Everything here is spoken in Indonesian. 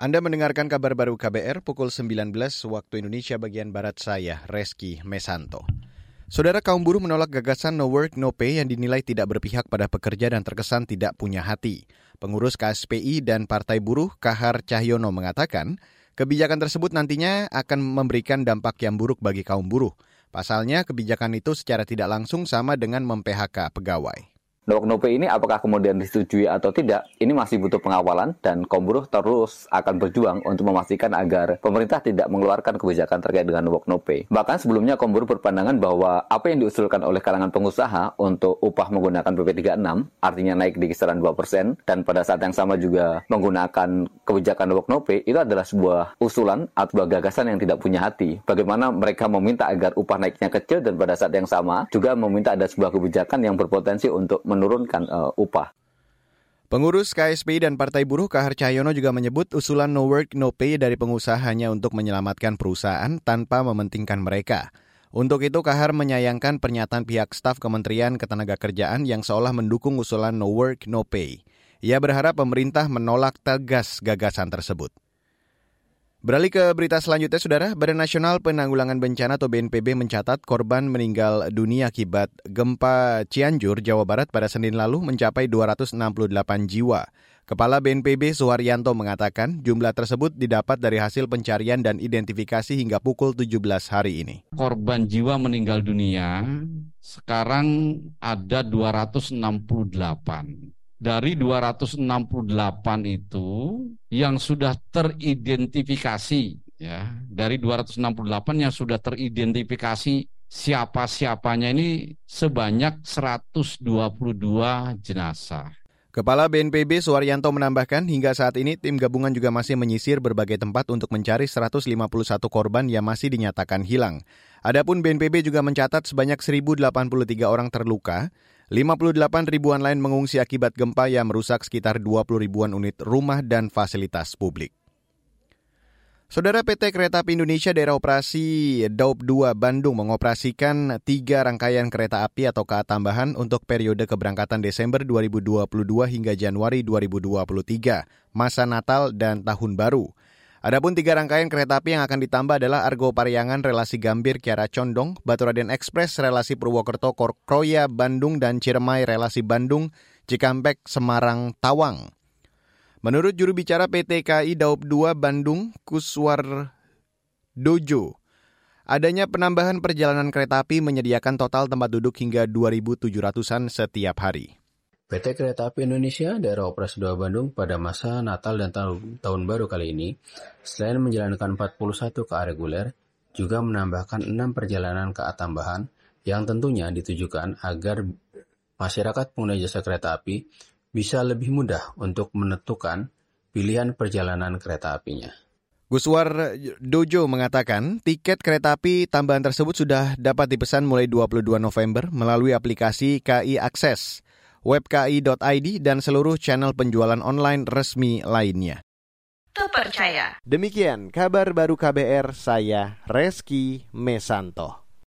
Anda mendengarkan kabar baru KBR pukul 19 waktu Indonesia bagian Barat saya, Reski Mesanto. Saudara kaum buruh menolak gagasan no work no pay yang dinilai tidak berpihak pada pekerja dan terkesan tidak punya hati. Pengurus KSPI dan Partai Buruh Kahar Cahyono mengatakan, kebijakan tersebut nantinya akan memberikan dampak yang buruk bagi kaum buruh. Pasalnya, kebijakan itu secara tidak langsung sama dengan mem-PHK pegawai. Nok Nope ini apakah kemudian disetujui atau tidak, ini masih butuh pengawalan dan kaum buruh terus akan berjuang untuk memastikan agar pemerintah tidak mengeluarkan kebijakan terkait dengan Nok Nope. Bahkan sebelumnya kaum buruh berpandangan bahwa apa yang diusulkan oleh kalangan pengusaha untuk upah menggunakan PP 36, artinya naik di kisaran 2%, dan pada saat yang sama juga menggunakan kebijakan Nok Nope, itu adalah sebuah usulan atau sebuah gagasan yang tidak punya hati. Bagaimana mereka meminta agar upah naiknya kecil dan pada saat yang sama juga meminta ada sebuah kebijakan yang berpotensi untuk menurunkan uh, upah. Pengurus KSPI dan Partai Buruh Kahar Cahyono juga menyebut usulan no work no pay dari pengusaha hanya untuk menyelamatkan perusahaan tanpa mementingkan mereka. Untuk itu Kahar menyayangkan pernyataan pihak staf Kementerian Ketenagakerjaan yang seolah mendukung usulan no work no pay. Ia berharap pemerintah menolak tegas gagasan tersebut. Beralih ke berita selanjutnya, Saudara. Badan Nasional Penanggulangan Bencana atau BNPB mencatat korban meninggal dunia akibat gempa Cianjur, Jawa Barat pada Senin lalu mencapai 268 jiwa. Kepala BNPB Suharyanto mengatakan jumlah tersebut didapat dari hasil pencarian dan identifikasi hingga pukul 17 hari ini. Korban jiwa meninggal dunia sekarang ada 268 dari 268 itu yang sudah teridentifikasi ya dari 268 yang sudah teridentifikasi siapa-siapanya ini sebanyak 122 jenazah. Kepala BNPB Suwaryanto menambahkan hingga saat ini tim gabungan juga masih menyisir berbagai tempat untuk mencari 151 korban yang masih dinyatakan hilang. Adapun BNPB juga mencatat sebanyak 1.083 orang terluka, 58 ribuan lain mengungsi akibat gempa yang merusak sekitar 20 ribuan unit rumah dan fasilitas publik. Saudara PT Kereta Api Indonesia Daerah Operasi Daup 2 Bandung mengoperasikan tiga rangkaian kereta api atau KA tambahan untuk periode keberangkatan Desember 2022 hingga Januari 2023, masa Natal dan Tahun Baru. Adapun tiga rangkaian kereta api yang akan ditambah adalah Argo Pariangan relasi Gambir Kiara Condong, Baturaden Express relasi Purwokerto Kroya Bandung dan Ciremai relasi Bandung Cikampek Semarang Tawang. Menurut juru bicara PT KAI Daup 2 Bandung Kuswar Dojo, adanya penambahan perjalanan kereta api menyediakan total tempat duduk hingga 2.700-an setiap hari. PT Kereta Api Indonesia Daerah Operasi 2 Bandung pada masa Natal dan tahun, baru kali ini, selain menjalankan 41 KA reguler, juga menambahkan 6 perjalanan KA tambahan yang tentunya ditujukan agar masyarakat pengguna jasa kereta api bisa lebih mudah untuk menentukan pilihan perjalanan kereta apinya. Guswar Dojo mengatakan tiket kereta api tambahan tersebut sudah dapat dipesan mulai 22 November melalui aplikasi KI Akses webki.id, dan seluruh channel penjualan online resmi lainnya. Terpercaya. Demikian kabar baru KBR, saya Reski Mesanto.